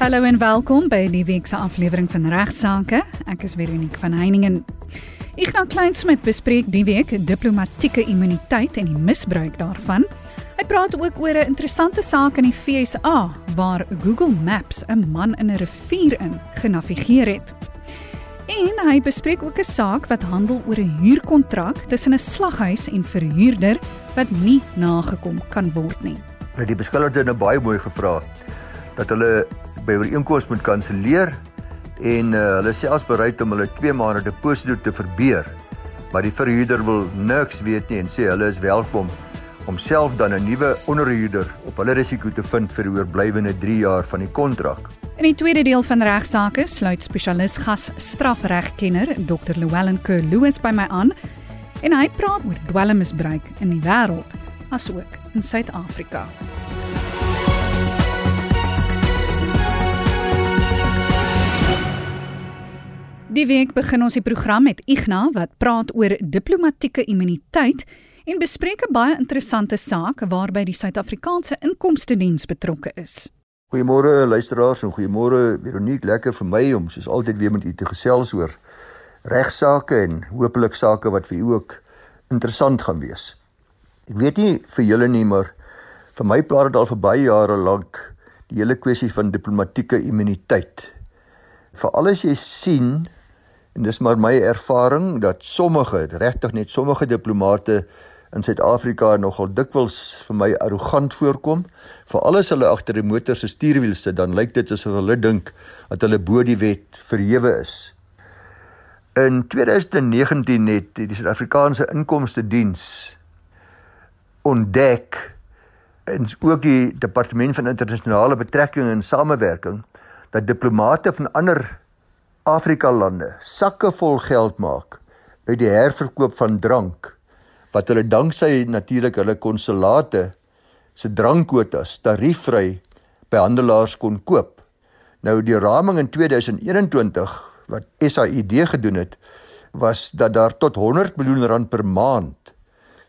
Hallo en welkom by die week se aflewering van Regsake. Ek is Veronique van Heiningen. Ignas Kleinsmid bespreek die week diplomatieke immuniteit en die misbruik daarvan. Hy praat ook oor 'n interessante saak in die FSA waar Google Maps 'n man in 'n rivier in genavigeer het. En hy bespreek ook 'n saak wat handel oor 'n huurkontrak tussen 'n slaghuis en verhuurder wat nie nagekom kan word nie. Nou die beskuldigde het nou baie mooi gevra dat hulle by ooreenkoms moet kanselleer en uh, hulle sê as bereid om hulle 2 maande deposito te verbeur. Maar die verhuurder wil niks weet nie en sê hulle is welkom om self dan 'n nuwe onderhuurder op hulle risiko te vind vir die oorblywende 3 jaar van die kontrak. In die tweede deel van regsaake sluit spesialis gas strafregkenner Dr. Llewellyn Kerr Lewis by my aan en hy praat oor dwelmmisbruik in die wêreld asook in Suid-Afrika. Die week begin ons die program met Igna wat praat oor diplomatieke immuniteit en bespreek 'n baie interessante saak waarby die Suid-Afrikaanse Inkomste Diens betrokke is. Goeiemôre luisteraars en goeiemôre Veronique, lekker vir my om soos altyd weer met u te gesels oor regsaake en hopelik sake wat vir u ook interessant gaan wees. Ek weet nie vir julle nie, maar vir my plaas dit al vir baie jare lank die hele kwessie van diplomatieke immuniteit. Veral as jy sien En dis maar my ervaring dat sommige, regtig net sommige diplomate in Suid-Afrika nogal dikwels vir my arrogant voorkom. Veral as hulle agter 'n motor se stuurwiel sit, dan lyk dit asof hulle dink dat hulle bo die wet verhewe is. In 2019 het die Suid-Afrikaanse Inkomste Diens ontdek en ook die Departement van Internasionale Betrekkinge en Samewerking dat diplomate van ander Afrika lande sakke vol geld maak uit die herverkoop van drank wat hulle danksy natuurlik hulle konsulate se drankkwotas tariefvry by handelaars kon koop. Nou die raming in 2021 wat SAID gedoen het was dat daar tot 100 miljoen rand per maand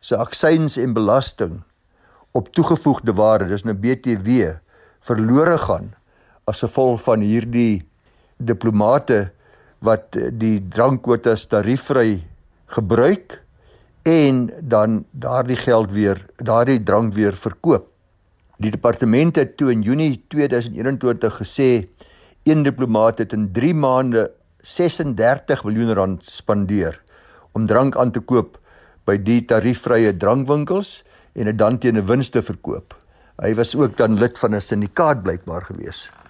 se aksies en belasting op toegevoegde waarde, dis nou BTW, verlore gaan as gevolg van hierdie diplomate wat die drankkwotas tariefvry gebruik en dan daardie geld weer daardie drank weer verkoop. Die departement het toe in Junie 2021 gesê een diplomaat het in 3 maande 36 miljoen rand spandeer om drank aan te koop by die tariefvrye drankwinkels en dit dan teen 'n wins te verkoop. Hy was ook dan lid van 'n syndikaat blykbaar geweest.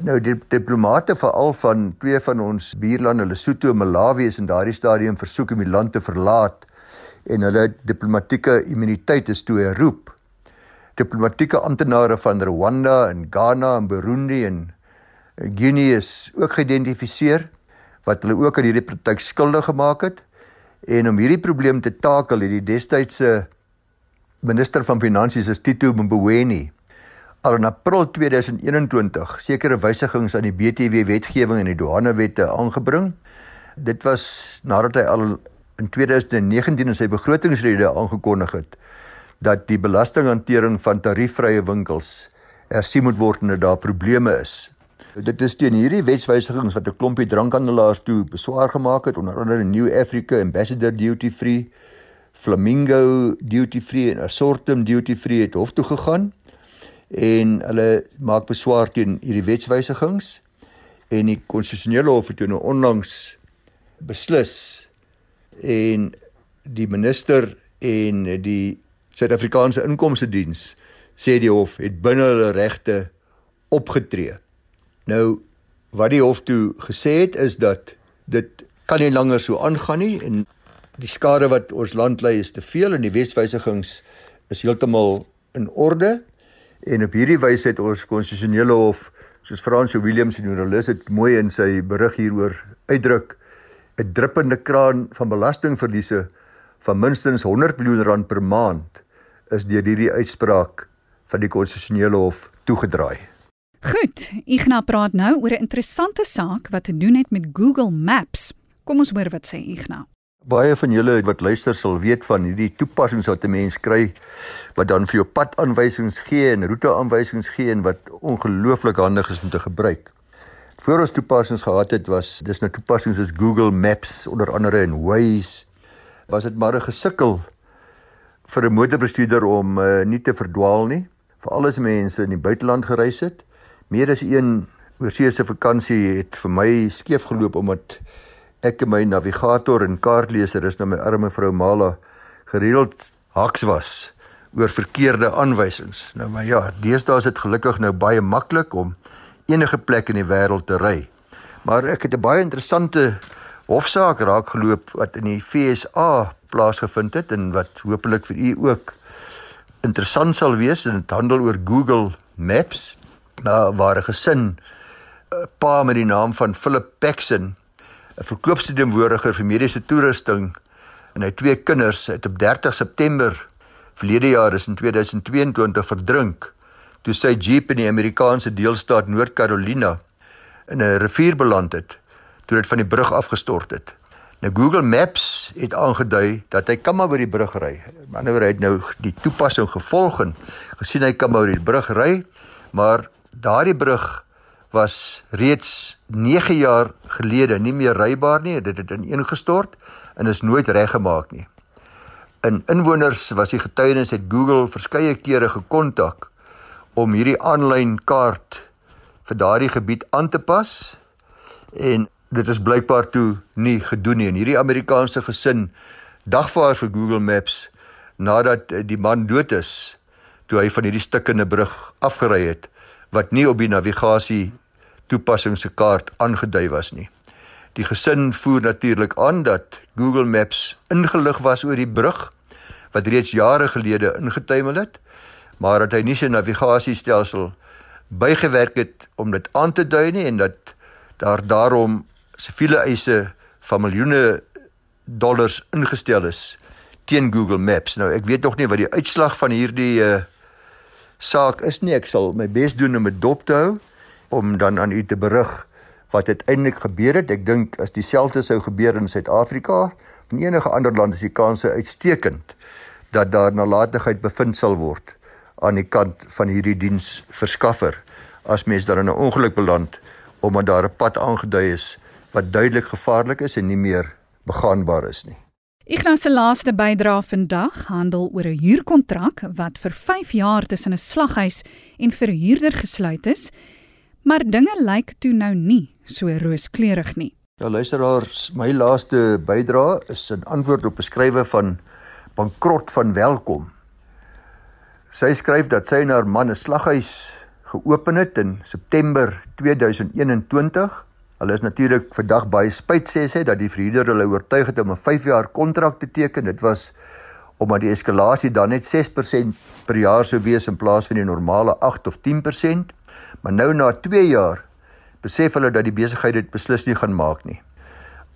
Nou die diplomate veral van twee van ons buurlande, Lesotho en Malawi is in daardie stadium versoek om die land te verlaat en hulle diplomatieke immuniteit is toe geroep. Diplomatieke amptenare van Rwanda en Ghana en Burundi en Guinea is ook geïdentifiseer wat hulle ook aan hierdie praktyk skuldig gemaak het. En om hierdie probleem te takel het die destydse minister van finansies, Tito Mboweni, al in April 2021 sekere wysigings aan die BTW wetgewing en die douanewette aangebring. Dit was nadat hy al in 2019 in sy begrotingsrede aangekondig het dat die belastinghantering van tariefvrye winkels hersien moet word en dat daar probleme is. Dit is teen hierdie wetswysigings wat 'n klompie drankhandelaars toe beswaar gemaak het onder andere New Africa Ambassador Duty Free, Flamingo Duty Free en Assortum Duty Free het hof toe gegaan en hulle maak beswaar teen hierdie wetswysigings en die konstitusionele hof het toe nou onlangs beslis en die minister en die Suid-Afrikaanse Inkomste Diens sê die hof het binne hulle regte opgetree. Nou wat die hof toe gesê het is dat dit kan nie langer so aangaan nie en die skade wat ons land ly is te veel en die wetswysigings is heeltemal in orde En op hierdie wyse het ons konstitusionele hof, soos Frans Williams en joernalis het mooi in sy berig hieroor uitdruk, 'n druppende kraan van belastingverliese van minstens 100 miljoen rand per maand is deur hierdie uitspraak van die konstitusionele hof toegedraai. Goed, Ignas praat nou oor 'n interessante saak wat te doen het met Google Maps. Kom ons hoor wat sê Ignas. Baie van julle wat luister sal weet van hierdie toepassings wat 'n mens kry wat dan vir jou padaanwysings gee en roeteaanwysings gee en wat ongelooflik handig is om te gebruik. Voor ons toepassings gehad het was dis nou toepassings soos Google Maps onder andere en Waze was dit maar 'n gesukkel vir 'n motorbestuurder om uh, nie te verdwaal nie. Veral as mense in die buiteland gereis het. Meer as een oorseese vakansie het vir my skeef geloop omdat ek en my navigator en kaartleser is nou my arme vrou Mala gereeld haks was oor verkeerde aanwysings. Nou maar ja, deesdae is dit gelukkig nou baie maklik om enige plek in die wêreld te ry. Maar ek het 'n baie interessante hofsaak raakgeloop wat in die FSA plaasgevind het en wat hopelik vir u ook interessant sal wees en dit handel oor Google Maps nou waar 'n gesin 'n pa met die naam van Philip Paxson 'n verkoopstudiewoordiger vir mediese toerusting en hy twee kinders het op 30 September verlede jaar is in 2022 verdrink toe sy jeep in die Amerikaanse deelstaat Noord-Carolina in 'n rivier beland het toe dit van die brug afgestort het. Nou Google Maps het aangedui dat hy kan maar oor die brug ry. Maar nou hy het nou die toepassing gevolg en gesien hy kan maar oor die brug ry, maar daardie brug was reeds 9 jaar gelede nie meer rybaar nie. Dit het ineengestort en is nooit reggemaak nie. In inwoners was die getuienis het Google verskeie kere gekontak om hierdie aanlyn kaart vir daardie gebied aan te pas en dit is blykbaar toe nie gedoen nie en hierdie Amerikaanse gesin dagvaar vir Google Maps nadat die man dood is toe hy van hierdie stukkende brug afgery het wat nie op die navigasie toepassing se kaart aangedui was nie. Die gesin voer natuurlik aan dat Google Maps ingelig was oor die brug wat reeds jare gelede ingetuimel het, maar dat hy nie sy navigasiestelsel bygewerk het om dit aan te dui nie en dat daar daarom siviele eise van miljoene dollars ingestel is teen Google Maps. Nou ek weet nog nie wat die uitslag van hierdie uh, saak is nie. Ek sal my bes doen om dit dop te hou om dan aan u te berig wat uiteindelik gebeur het. Ek dink as dieselfde sou gebeur in Suid-Afrika, in enige ander land is die kanse uitstekend dat daar nalatigheid bevind sal word aan die kant van hierdie diensverskaffer as mens dan in 'n ongeluk beland omdat daar 'n pad aangedui is wat duidelik gevaarlik is en nie meer begaanbaar is nie. Ignas se laaste bydrae vandag handel oor 'n huurkontrak wat vir 5 jaar tussen 'n slaghuis en verhuurder gesluit is, maar dinge lyk toe nou nie so rooskleurig nie. Ja luisteraars, my laaste bydrae is 'n antwoord op 'n skrywe van Bankrot van Welkom. Sy skryf dat sy en haar man 'n slaghuis geopen het in September 2021 Hulle is natuurlik vandag baie spyt sê sy dat die verhuurder hulle oortuig het om 'n 5 jaar kontrak te teken. Dit was omdat die eskalasie dan net 6% per jaar sou wees in plaas van die normale 8 of 10%. Maar nou na 2 jaar besef hulle dat die besigheid dit beslis nie gaan maak nie.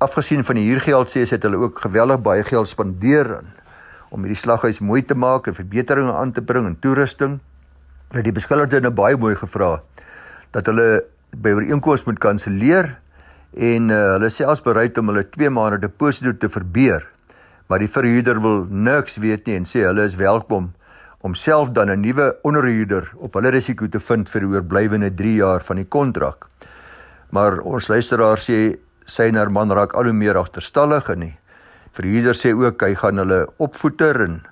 Afgesien van die huurgeld sê het hulle ook geweldig baie geld spandeer aan om hierdie slaghuis mooi te maak en verbeteringe aan te bring en toerusting. Hulle het die beskuldigde nou baie mooi gevra dat hulle by ooreenkoms moet kanselleer en uh, hulle selfs bereid om hulle 2 maande deposito te verbeur. Maar die verhuurder wil niks weet nie en sê hulle is welkom om self dan 'n nuwe onderhuurder op hulle risiko te vind vir die oorblywende 3 jaar van die kontrak. Maar ons luisteraar sê sy en haar man raak al hoe meer agterstallig en die verhuurder sê ook hy gaan hulle opvoeter en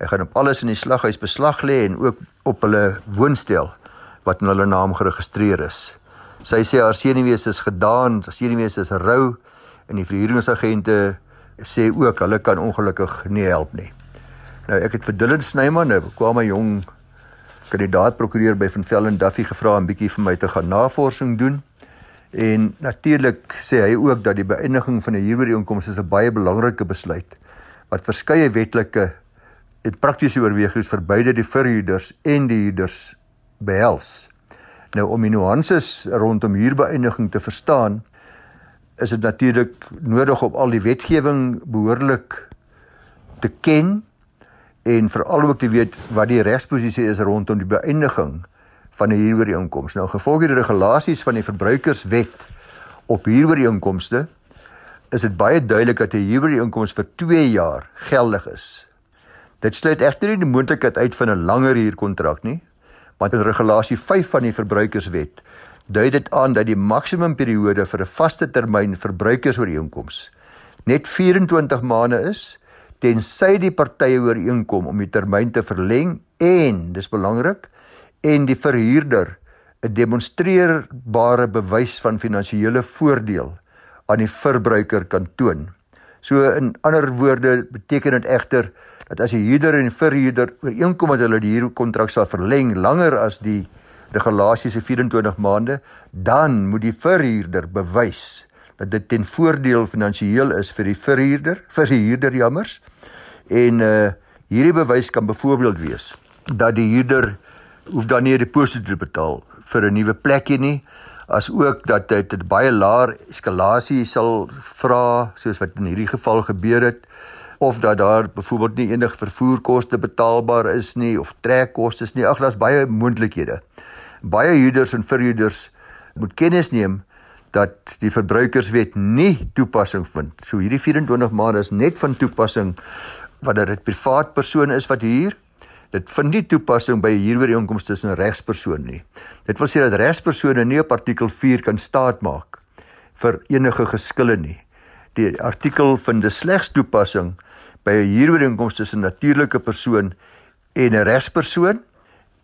hy gaan op alles in die slaghuis beslag lê en ook op hulle woonstel wat in hulle naam geregistreer is. Sy sê haar senuwees is gedaan, haar senuwees is rou en die verhuuringsagente sê ook hulle kan ongelukkig nie help nie. Nou ek het vir Dylan Snyman, 'n bekwame jong kandidaat prokureur by Van Velden Duffy gevra om bietjie vir my te gaan navorsing doen. En natuurlik sê hy ook dat die beëindiging van 'n huurooreenkoms 'n baie belangrike besluit wat verskeie wetlike en praktiese oorwegings vir beide die verhuurders en die huurders behels. Nou om die nuances rondom huurbeëindiging te verstaan, is dit natuurlik nodig om al die wetgewing behoorlik te ken en veral ook te weet wat die regsposisie is rondom die beëindiging van 'n huurooreenkoms. Nou gevolg die regulasies van die verbruikerswet op huurooreenkomste is dit baie duidelik dat 'n huurooreenkoms vir 2 jaar geldig is. Dit sluit egter nie die moontlikheid uit van 'n langer huurkontrak nie, want in regulasie 5 van die verbruikerswet dui dit aan dat die maksimumperiode vir 'n vaste termyn verbruikersooreenkoms net 24 maande is tensy die partye ooreenkom om die termyn te verleng en dis belangrik en die verhuurder 'n demonstreerbare bewys van finansiële voordeel aan die verbruiker kan toon. So in ander woorde beteken dit egter dat as die huurder en die verhuurder ooreenkom dat hulle die huurkontrak sal verleng langer as die regulasies se 24 maande, dan moet die verhuurder bewys dat dit ten voordeel finansiëel is vir die verhuurder, vir die huurder jammers. En uh hierdie bewys kan byvoorbeeld wees dat die huurder hoef dan nie 'n deposito te betaal vir 'n nuwe plekkie nie, as ook dat dit baie laer eskalasie sal vra soos wat in hierdie geval gebeur het of dat daar byvoorbeeld nie enige vervoerkoste betaalbaar is nie of trekkoste is nie. Ag, daar's baie moontlikhede. Baie huurders en verhuurders moet kennis neem dat die verbruikerswet nie toepassing vind. So hierdie 24 maande is net van toepassing wanneer dit privaat persone is wat huur. Dit vind nie toepassing by huurooreenkomste tussen 'n regspersoon nie. Dit wil sê dat regspersone nie op artikel 4 kan staatmaak vir enige geskille nie. Die artikel vind slegs toepassing by 'n huurooreenkoms tussen 'n natuurlike persoon en 'n regspersoon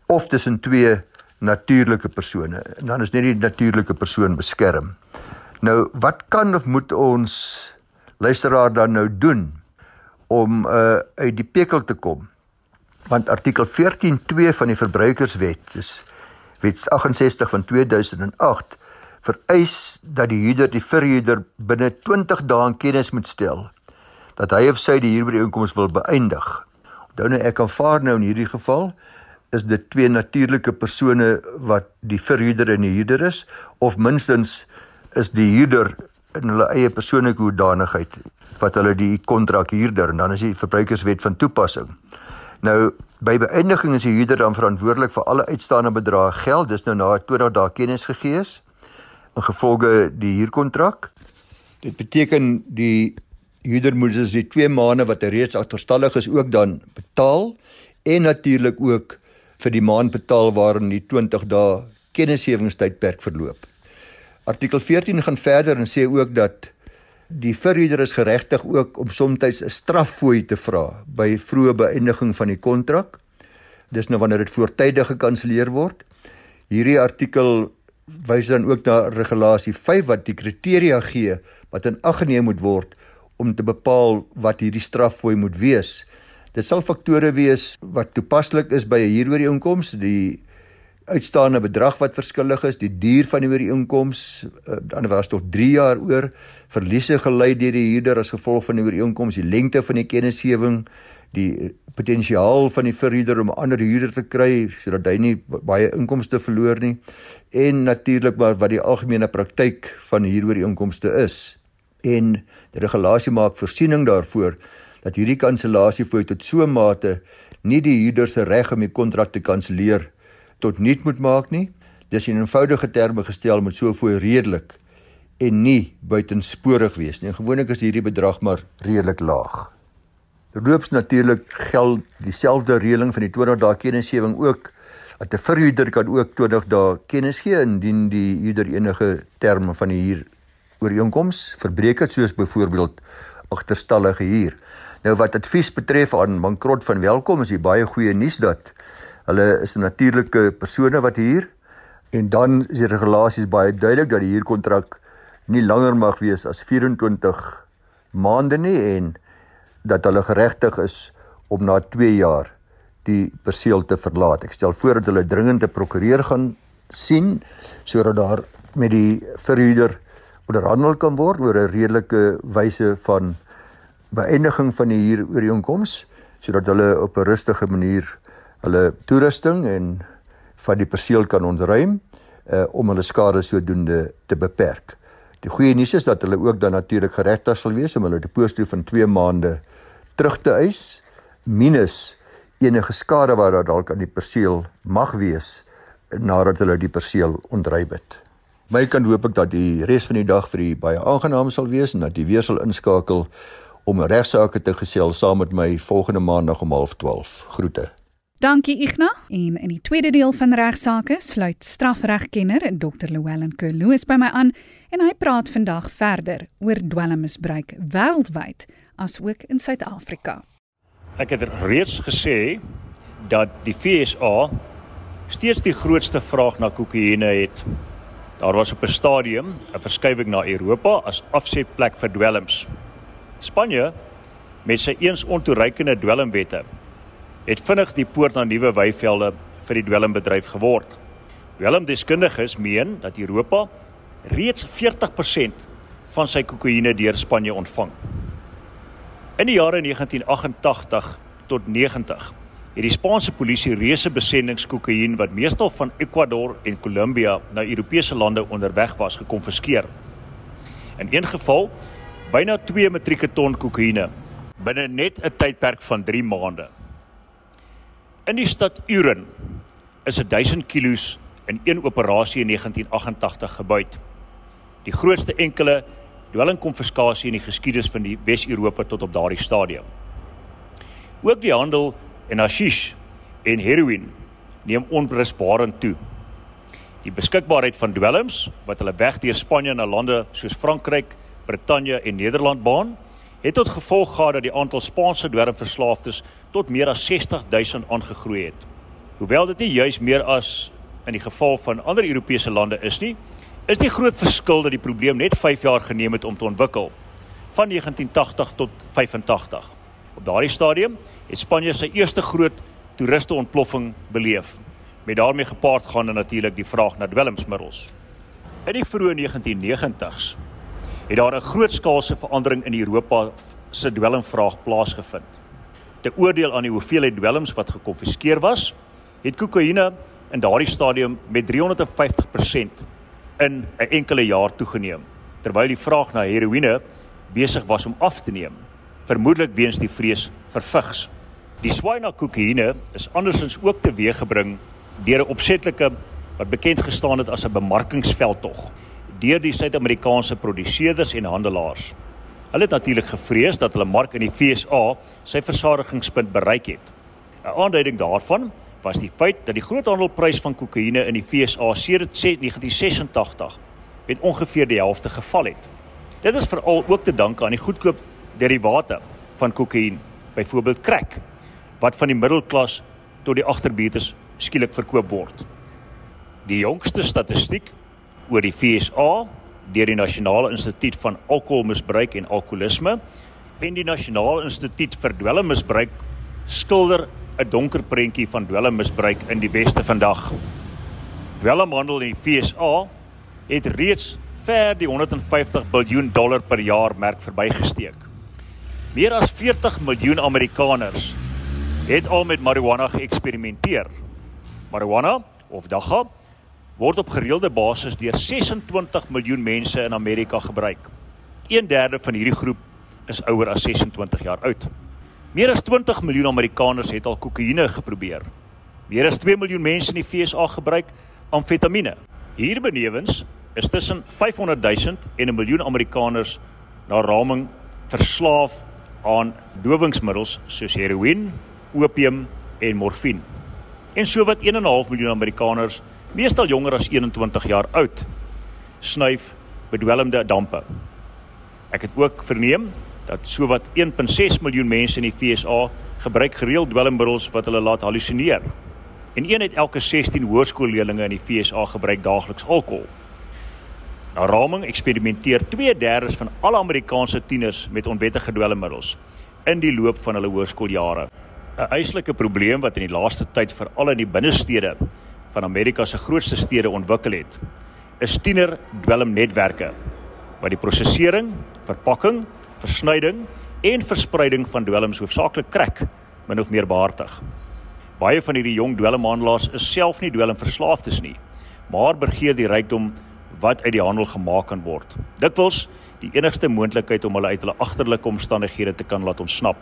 of tussen twee natuurlike persone. En dan is net die natuurlike persoon beskerm. Nou, wat kan of moet ons luisteraar dan nou doen om uh, uit die pekel te kom? Want artikel 14.2 van die verbruikerswet, dis wet 68 van 2008 vereis dat die huurder die verhuurder binne 20 dae in kennis moet stel dat hy of sy die huurooreenkoms wil beëindig. Onthou nou ek aanvaar nou in hierdie geval is dit twee natuurlike persone wat die verhuurder en die huurder is of minstens is die huurder in hulle eie persoonlike hoedanigheid wat hulle die kontrak huurder en dan is die verbruikerswet van toepassing. Nou by beëindiging is die huurder dan verantwoordelik vir alle uitstaande bedrae geld. Dis nou na 20 dae kennis gegee is in gevolge die huurkontrak. Dit beteken die huurder moet dus die 2 maande wat hy reeds agterstallig is ook dan betaal en natuurlik ook vir die maand betaal waarin die 20 dae kennisgewingstydperk verloop. Artikel 14 gaan verder en sê ook dat Die verhuurder is geregtig ook om soms 'n straffooi te vra by vroeë beëindiging van die kontrak. Dis nou wanneer dit voortydig gekanselleer word. Hierdie artikel wys dan ook na regulasie 5 wat die kriteria gee wat in ag geneem moet word om te bepaal wat hierdie straffooi moet wees. Dit sal faktore wees wat toepaslik is by 'n huurooreenkoms, die uitstaande bedrag wat verskillig is, die duur van die ooreenkoms, dan was tot 3 jaar oor, verliese gelei deur die huurder as gevolg van die ooreenkoms, die lengte van die kennisgewing, die potensiaal van die verhuurder om 'n ander huurder te kry sodat hy nie baie inkomste verloor nie en natuurlik maar wat die algemene praktyk van huurooreenkomste is. En die regulasie maak voorsiening daarvoor dat hierdie kansellasie voor tot so 'n mate nie die huurder se reg om die kontrak te kanselleer tot niet moet maak nie. Dis in eenvoudige terme gestel met so voor redelik en nie buitensporig wees nie. Gewoonlik is hierdie bedrag maar redelik laag. Loops natuurlik geld dieselfde reëling van die 20 dae kennisgewing ook dat 'n verhuurder kan ook 20 dae kennis gee indien die huurder enige terme van die huur ooreenkoms verbreek het soos byvoorbeeld agterstallige huur. Nou wat advies betref aan bankrot van welkom is die baie goeie nuus dat Hulle is 'n natuurlike persone wat huur en dan is die regulasies baie duidelik dat die huurkontrak nie langer mag wees as 24 maande nie en dat hulle geregtig is om na 2 jaar die perseel te verlaat. Ek stel voor dat hulle dringend 'n prokureur gaan sien sodat daar met die verhuurder onderhandel kan word oor 'n redelike wyse van beëindiging van die huurooreenkoms sodat hulle op 'n rustige manier hulle toerusting en van die perseel kan ontruim uh om hulle skade sodoende te beperk. Die goeie nuus is dat hulle ook dan natuurlik geregtig sal wees om hulle deposito van 2 maande terug te eis minus enige skade wat daar dalk aan die perseel mag wees nadat hulle die perseel ontruim het. My kan hoop ek dat die res van die dag vir u baie aangenaam sal wees en dat u weer sal inskakel om regsaake te gesels saam met my volgende maandag om 12:30. Groete. Dankie Igna. En in die tweede deel van regsaake sluit strafregkenner Dr. Llewellyn Kerloos by my aan en hy praat vandag verder oor dwelmmisbruik wêreldwyd asook in Suid-Afrika. Ek het reeds gesê dat die FSA steeds die grootste vraag na kokaine het. Daar was op 'n stadium 'n verskywing na Europa as afsetplek vir dwelms. Spanje met sy eens ontoereikende dwelmwette het vinnig die poort na nuwe weivelde vir die dwelmbedryf geword. Dwelmdeskundiges meen dat Europa reeds 40% van sy kokaine deur Spanje ontvang. In die jare 1988 tot 90 het die Spaanse polisie reuse besendings kokain wat meestal van Ecuador en Kolumbia na Europese lande onderweg was gekonfiskeer. In een geval byna 2 metrieke ton kokaine binne net 'n tydperk van 3 maande. In die stad Uren is 1000 kg in een operasie in 1988 gebuit. Die grootste enkele dwelmkonfiskasie in die geskiedenis van die Wes-Europa tot op daardie stadium. Ook die handel in hashish en heroïne neem onbrisbaarend toe. Die beskikbaarheid van dwelms wat hulle weg deur Spanje na lande soos Frankryk, Brittanje en Nederland baan, het tot gevolg gehad dat die aantal Spaanse dwelmverslaafdes tot meer as 60000 aangegroei het. Hoewel dit nie juis meer as in die geval van ander Europese lande is nie, is die groot verskil dat die probleem net 5 jaar geneem het om te ontwikkel, van 1980 tot 85. Op daardie stadium het Spanje sy eerste groot toeriste ontploffing beleef, met daarmee gepaard gaande natuurlik die vraag na dwelmsmiddels. In die vroeë 1990s het daar 'n grootskaalse verandering in Europa se dwelmvraag plaasgevind. Te oordeel aan die hoeveelheid dwelms wat gekonfiskeer was, het kokaine in daardie stadium met 350% in 'n enkele jaar toegeneem, terwyl die vraag na heroïne besig was om af te neem, vermoedelik weens die vrees vir vigs. Die swaai na kokaine is andersins ook teweeggebring deur 'n opsetlike wat bekend gestaan het as 'n bemarkingsveldtog deur die Suid-Amerikaanse produseerders en handelaars. Hulle het natuurlik gevrees dat hulle mark in die FSA sy versadigingspunt bereik het. 'n Aanduiding daarvan was die feit dat die groothandelprys van kokaine in die FSA sedert 1986 met ongeveer die helfte geval het. Dit is veral ook te danke aan die goedkoop derivate van kokain, byvoorbeeld crack, wat van die middelklas tot die agterbuurtes skielik verkoop word. Die jongste statistiek oor die FSA deur die Nasionale Instituut van Alkoholmisbruik en Alkoholisme en die Nasionale Instituut vir Dwelmmisbruik skilder 'n donker prentjie van dwelmmisbruik in die weste vandag. Dwelmhandel in die FSA het reeds ver die 150 miljard dollar per jaar merk verbygesteek. Meer as 40 miljoen Amerikaners het al met marijuana geëksperimenteer. Marijuana of dagga word op gereelde basis deur 26 miljoen mense in Amerika gebruik. 1/3 van hierdie groep is ouer as 26 jaar oud. Meer as 20 miljoen Amerikaners het al kokaine geprobeer. Meer as 2 miljoen mense in die VSA gebruik amfetamiene. Hierbenewens is tussen 500 000 en 'n miljoen Amerikaners na raming verslaaf aan dowingsmiddels soos heroïne, opium en morfine. En sowat 1.5 miljoen Amerikaners meestal jonger as 21 jaar oud, snuif bedwelmde dampe. Ek het ook verneem dat sowat 1.6 miljoen mense in die FSA gebruik gereeld dwelmmiddels wat hulle laat halusineer. En een uit elke 16 hoërskoolleerders in die FSA gebruik daagliks alkohol. Na raming eksperimenteer 2/3 van alle Amerikaanse tieners met onwettige dwelmmiddels in die loop van hulle hoërskooljare. 'n Eislike probleem wat in die laaste tyd veral in die binnestede van Amerika se grootste stede ontwikkel het, is tiener dwelmnetwerke wat die prosesering, verpakking, versnyding en verspreiding van dwelms hoofsaaklik krak min of meer behartig. Baie van hierdie jong dwelmhandelaars is self nie dwelmverslaafdes nie, maar begeer die rykdom wat uit die handel gemaak kan word. Dikwels die enigste moontlikheid om hulle uit hulle agterlike omstandighede te kan laat ontsnap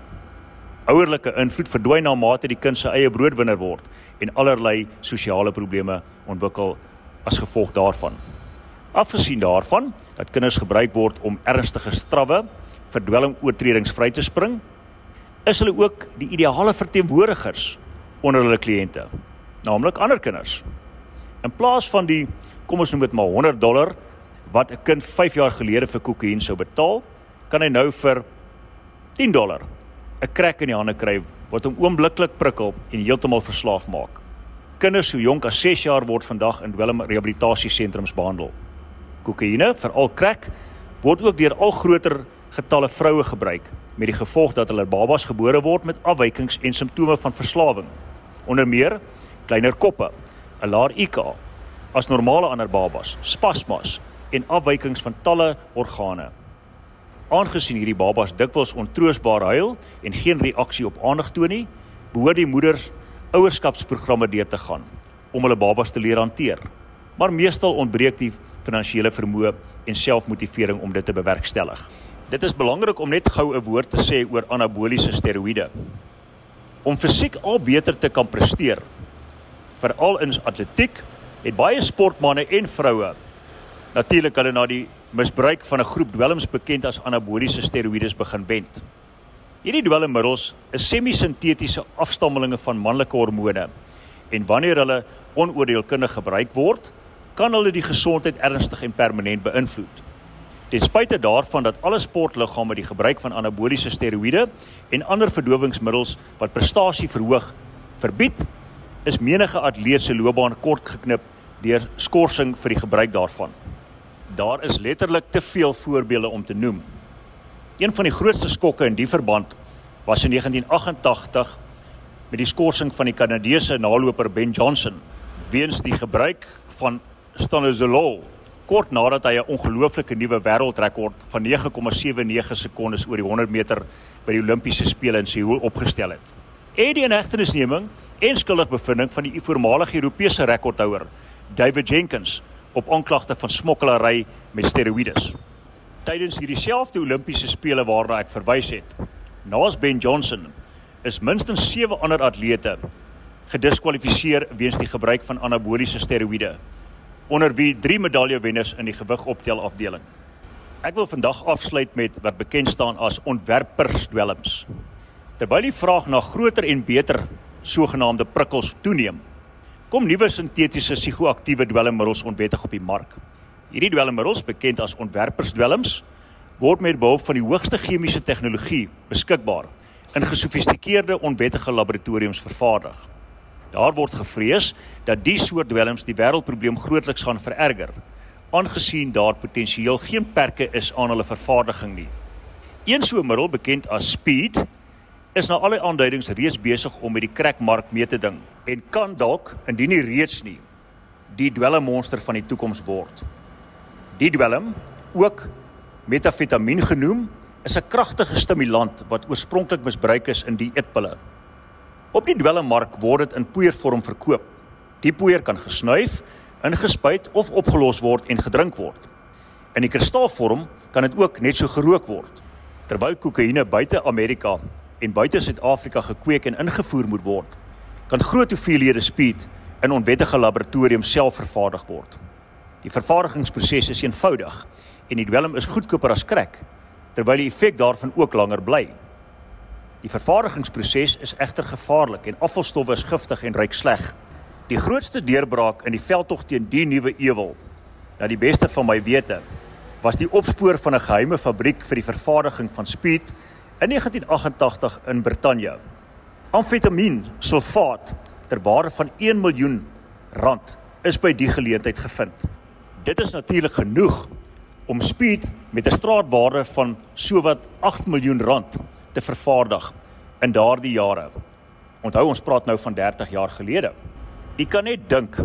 ouerlike invloed verdwyn na mate die kind se eie broodwinner word en allerlei sosiale probleme ontwikkel as gevolg daarvan. Afgesien daarvan dat kinders gebruik word om ernstige strawwe vir dwelmoortredings vry te spring, is hulle ook die ideale verteenwoordigers onder hulle kliënte, naamlik ander kinders. In plaas van die kom ons noem dit maar 100 dollar wat 'n kind 5 jaar gelede vir kokain sou betaal, kan hy nou vir 10 dollar 'n krek in die hande kry wat hom oombliklik prikkel en heeltemal verslaaf maak. Kinders so jonk as 6 jaar word vandag in dwelm rehabilitasiesentrums behandel. Kokaine, veral krek, word ook deur al groter getalle vroue gebruik met die gevolg dat hulle babas gebore word met afwykings en simptome van verslawing. Onder meer kleiner koppe, 'n laer IQ, as normale ander babas, spasmas en afwykings van talle organe. Aangesien hierdie babas dikwels ontroosbaar huil en geen reaksie op aandag toon nie, behoort die moeders ouerskapsprogramme deur te gaan om hulle babas te leer hanteer. Maar meestal ontbreek die finansiële vermoë en selfmotivering om dit te bewerkstellig. Dit is belangrik om net gou 'n woord te sê oor anaboliese steroïde. Om fisiek al beter te kan presteer, veral in atletiek, het baie sportmense en vroue natuurlik hulle na die misbruik van 'n groep dwelms bekend as anaboliese steroïdes begin wend. Hierdie dwelmmiddels is semisintetiese afstammelinge van manlike hormone en wanneer hulle onoordeelkundig gebruik word, kan hulle die gesondheid ernstig en permanent beïnvloed. Ten spyte daarvan dat alle sportliggame die gebruik van anaboliese steroïde en ander verdowingsmiddels wat prestasie verhoog verbied, is menige atleet se loopbaan kort geknip deur skorsing vir die gebruik daarvan. Daar is letterlik te veel voorbeelde om te noem. Een van die grootste skokke in die verband was in 1988 met die skorsing van die Kanadese naloper Ben Johnson weens die gebruik van stanozolol kort nadat hy 'n ongelooflike nuwe wêreldrekord van 9,79 sekondes oor die 100 meter by die Olimpiese spele in Seoul opgestel het. Eddie en hegtenisneming en skuldig bevinding van die voormalige Europese rekordhouer David Jenkins op aanklagte van smokkelary met steroïdes. Tydens hierdie selfde Olimpiese spele waarna ek verwys het, naas Ben Johnson, is minstens 7 ander atlete gediskwalifiseer weens die gebruik van anaboliese steroïde, onder wie 3 medaljewenners in die gewigoptel afdeling. Ek wil vandag afsluit met wat bekend staan as ontwerpersdwelms. Terwyl die vraag na groter en beter sogenaamde prikkels toeneem, kom nuwe sintetiese psigoaktiewe dwelmmiddels onwettig op die mark. Hierdie dwelmmiddels, bekend as ontwerpersdwelms, word met behulp van die hoogste chemiese tegnologie beskikbaar in gesofistikeerde onwettige laboratoriums vervaardig. Daar word gevrees dat die soort dwelms die wêreldprobleem grootliks gaan vererger, aangesien daar potensieel geen perke is aan hulle vervaardiging nie. Een so 'n middel, bekend as Speed, is na alle aanduidings reeds besig om met die krekmark mee te ding en kan dalk indien nie reeds nie die dwelmmonster van die toekoms word. Die dwelm, ook metafetamien genoem, is 'n kragtige stimulant wat oorspronklik misbruik is in die eetpille. Op die dwelmmark word dit in poeiervorm verkoop. Die poeier kan gesnuif, ingespuit of opgelos word en gedrink word. In die kristalvorm kan dit ook net so gerook word. Terwyl kokaine buite Amerika en buite Suid-Afrika gekweek en ingevoer moet word, kan groot hoeveelhede speed in onwettige laboratoriums self vervaardig word. Die vervaardigingsproses is eenvoudig en die dwelm is goedkoper as krek, terwyl die effek daarvan ook langer bly. Die vervaardigingsproses is egter gevaarlik en afvalstowwe is giftig en ruik sleg. Die grootste deurbraak in die veldtog teen die nuwe ewel, na die beste van my wete, was die opspoor van 'n geheime fabriek vir die vervaardiging van speed In 1988 in Brittanje. Amfetamien sulfaat ter waarde van 1 miljoen rand is by die geleentheid gevind. Dit is natuurlik genoeg om speed met 'n straatwaarde van sowat 8 miljoen rand te vervaardig in daardie jare. Onthou ons praat nou van 30 jaar gelede. U kan net dink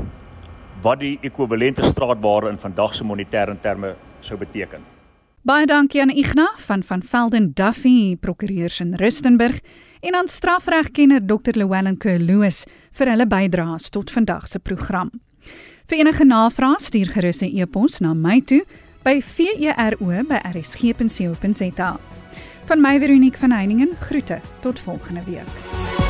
wat die ekwivalente straatwaarde in vandag se monetêre terme sou beteken. Baie dankie aan Ignas van van Velden Duffy, prokureurs in Rustenburg en aan strafregkenner Dr. Llewellyn Kerloos vir hulle bydraes tot vandag se program. Vir enige navrae stuur gerus 'n e-pos na my toe by vero@rsg.co.za. Van my Veronique van Heiningen groete tot volgende week.